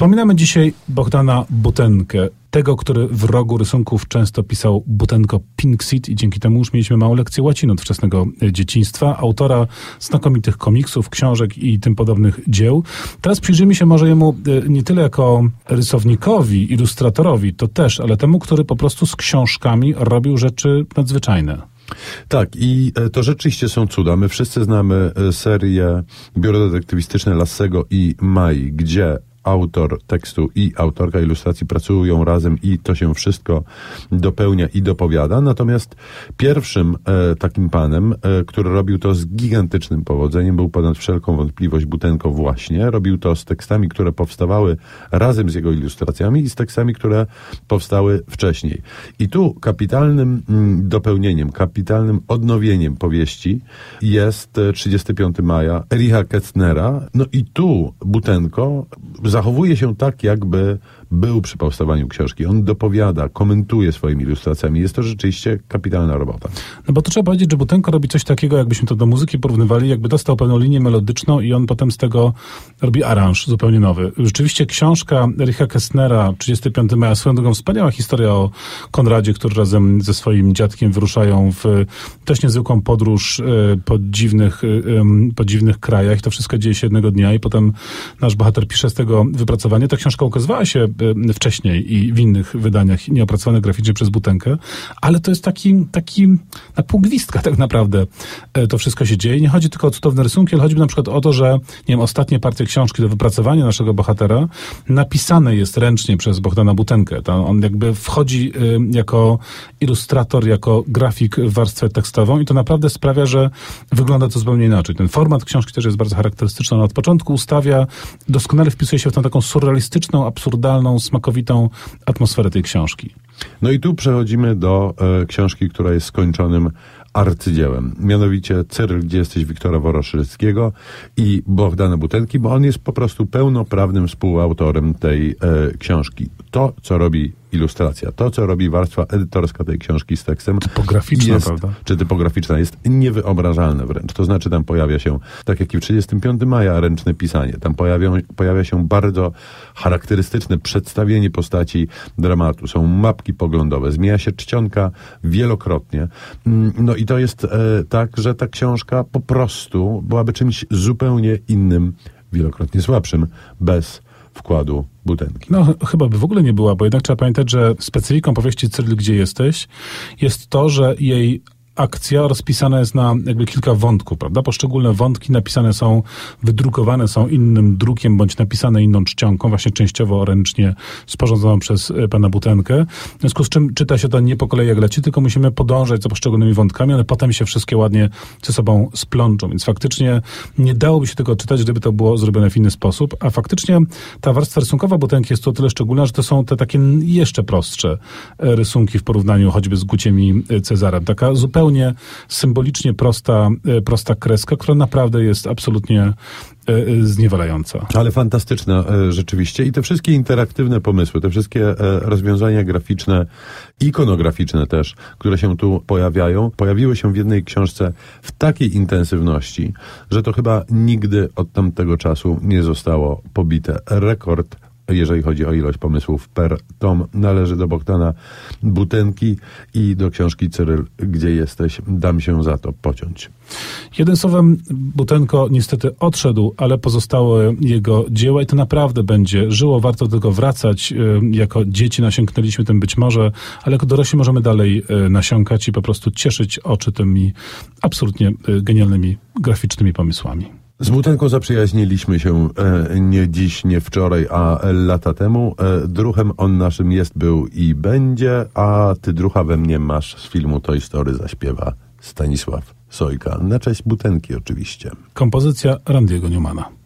Wspominamy dzisiaj Bogdana Butenkę, tego, który w rogu rysunków często pisał Butenko Pinksit i dzięki temu już mieliśmy małą lekcję łaciny od wczesnego e, dzieciństwa. Autora znakomitych komiksów, książek i tym podobnych dzieł. Teraz przyjrzyjmy się może jemu e, nie tyle jako rysownikowi, ilustratorowi, to też, ale temu, który po prostu z książkami robił rzeczy nadzwyczajne. Tak, i e, to rzeczywiście są cuda. My wszyscy znamy serię Biuro Detektywistyczne Lassego i Mai, gdzie autor tekstu i autorka ilustracji pracują razem i to się wszystko dopełnia i dopowiada. Natomiast pierwszym e, takim panem, e, który robił to z gigantycznym powodzeniem, był ponad wszelką wątpliwość Butenko właśnie. Robił to z tekstami, które powstawały razem z jego ilustracjami i z tekstami, które powstały wcześniej. I tu kapitalnym mm, dopełnieniem, kapitalnym odnowieniem powieści jest 35 e, maja Ericha Ketznera. No i tu Butenko zachowuje się tak, jakby był przy powstawaniu książki. On dopowiada, komentuje swoimi ilustracjami. Jest to rzeczywiście kapitalna robota. No bo to trzeba powiedzieć, że Butenko robi coś takiego, jakbyśmy to do muzyki porównywali, jakby dostał pewną linię melodyczną i on potem z tego robi aranż zupełnie nowy. Rzeczywiście książka Ericha Kessnera, 35 maja, swoją drogą wspaniała historia o Konradzie, który razem ze swoim dziadkiem wyruszają w też niezwykłą podróż e, po dziwnych, e, po dziwnych krajach. To wszystko dzieje się jednego dnia i potem nasz bohater pisze z tego wypracowanie. Ta książka ukazywała się wcześniej i w innych wydaniach, nieopracowane graficznie przez Butenkę, ale to jest taki, taki na pół gwizdka tak naprawdę e, to wszystko się dzieje. Nie chodzi tylko o cudowne rysunki, ale chodzi na przykład o to, że nie wiem, ostatnie partie książki do wypracowania naszego bohatera napisane jest ręcznie przez Bogdana Butenkę. To on jakby wchodzi e, jako ilustrator, jako grafik w warstwę tekstową i to naprawdę sprawia, że wygląda to zupełnie inaczej. Ten format książki też jest bardzo charakterystyczny. On od początku ustawia, doskonale wpisuje się w tą taką surrealistyczną, absurdalną, smakowitą atmosferę tej książki. No i tu przechodzimy do e, książki, która jest skończonym arcydziełem. Mianowicie Cyryl, gdzie jesteś Wiktora Woroszyckiego i Bogdana Butelki, bo on jest po prostu pełnoprawnym współautorem tej e, książki. To, co robi ilustracja. To, co robi warstwa edytorska tej książki z tekstem. Typograficzna, jest, prawda? Czy typograficzna jest niewyobrażalne wręcz. To znaczy tam pojawia się, tak jak i w 35 maja, ręczne pisanie. Tam pojawią, pojawia się bardzo charakterystyczne przedstawienie postaci dramatu. Są mapki poglądowe. Zmienia się czcionka wielokrotnie. Mm, no i to jest e, tak, że ta książka po prostu byłaby czymś zupełnie innym, wielokrotnie słabszym, bez wkładu butenki. No chyba by w ogóle nie była, bo jednak trzeba pamiętać, że specyfiką powieści Cyril, gdzie jesteś, jest to, że jej akcja rozpisana jest na jakby kilka wątków, prawda? Poszczególne wątki napisane są, wydrukowane są innym drukiem, bądź napisane inną czcionką, właśnie częściowo ręcznie sporządzoną przez e, pana Butenkę. W związku z czym czyta się to nie po kolei jak leci, tylko musimy podążać za poszczególnymi wątkami, ale potem się wszystkie ładnie ze sobą splączą, więc faktycznie nie dałoby się tego czytać, gdyby to było zrobione w inny sposób, a faktycznie ta warstwa rysunkowa Butenki jest to tyle szczególna, że to są te takie jeszcze prostsze e, rysunki w porównaniu choćby z Guciem i e, Cezarem. Taka zupełnie zupełnie symbolicznie prosta, e, prosta kreska, która naprawdę jest absolutnie e, e, zniewalająca. Ale fantastyczna rzeczywiście. I te wszystkie interaktywne pomysły, te wszystkie rozwiązania graficzne, ikonograficzne też, które się tu pojawiają, pojawiły się w jednej książce w takiej intensywności, że to chyba nigdy od tamtego czasu nie zostało pobite. Rekord jeżeli chodzi o ilość pomysłów per tom, należy do Bogdana Butenki i do książki Cyryl, gdzie jesteś, dam się za to pociąć. Jeden słowem, Butenko niestety odszedł, ale pozostały jego dzieła i to naprawdę będzie żyło. Warto do tego wracać. Y, jako dzieci nasiąknęliśmy tym być może, ale jako dorośli możemy dalej y, nasiąkać i po prostu cieszyć oczy tymi absolutnie y, genialnymi graficznymi pomysłami. Z Butenką zaprzyjaźniliśmy się e, nie dziś, nie wczoraj, a lata temu. E, druhem on naszym jest, był i będzie, a ty drucha we mnie masz z filmu Toy Story zaśpiewa Stanisław Sojka. Na cześć Butenki oczywiście. Kompozycja Randiego Newmana.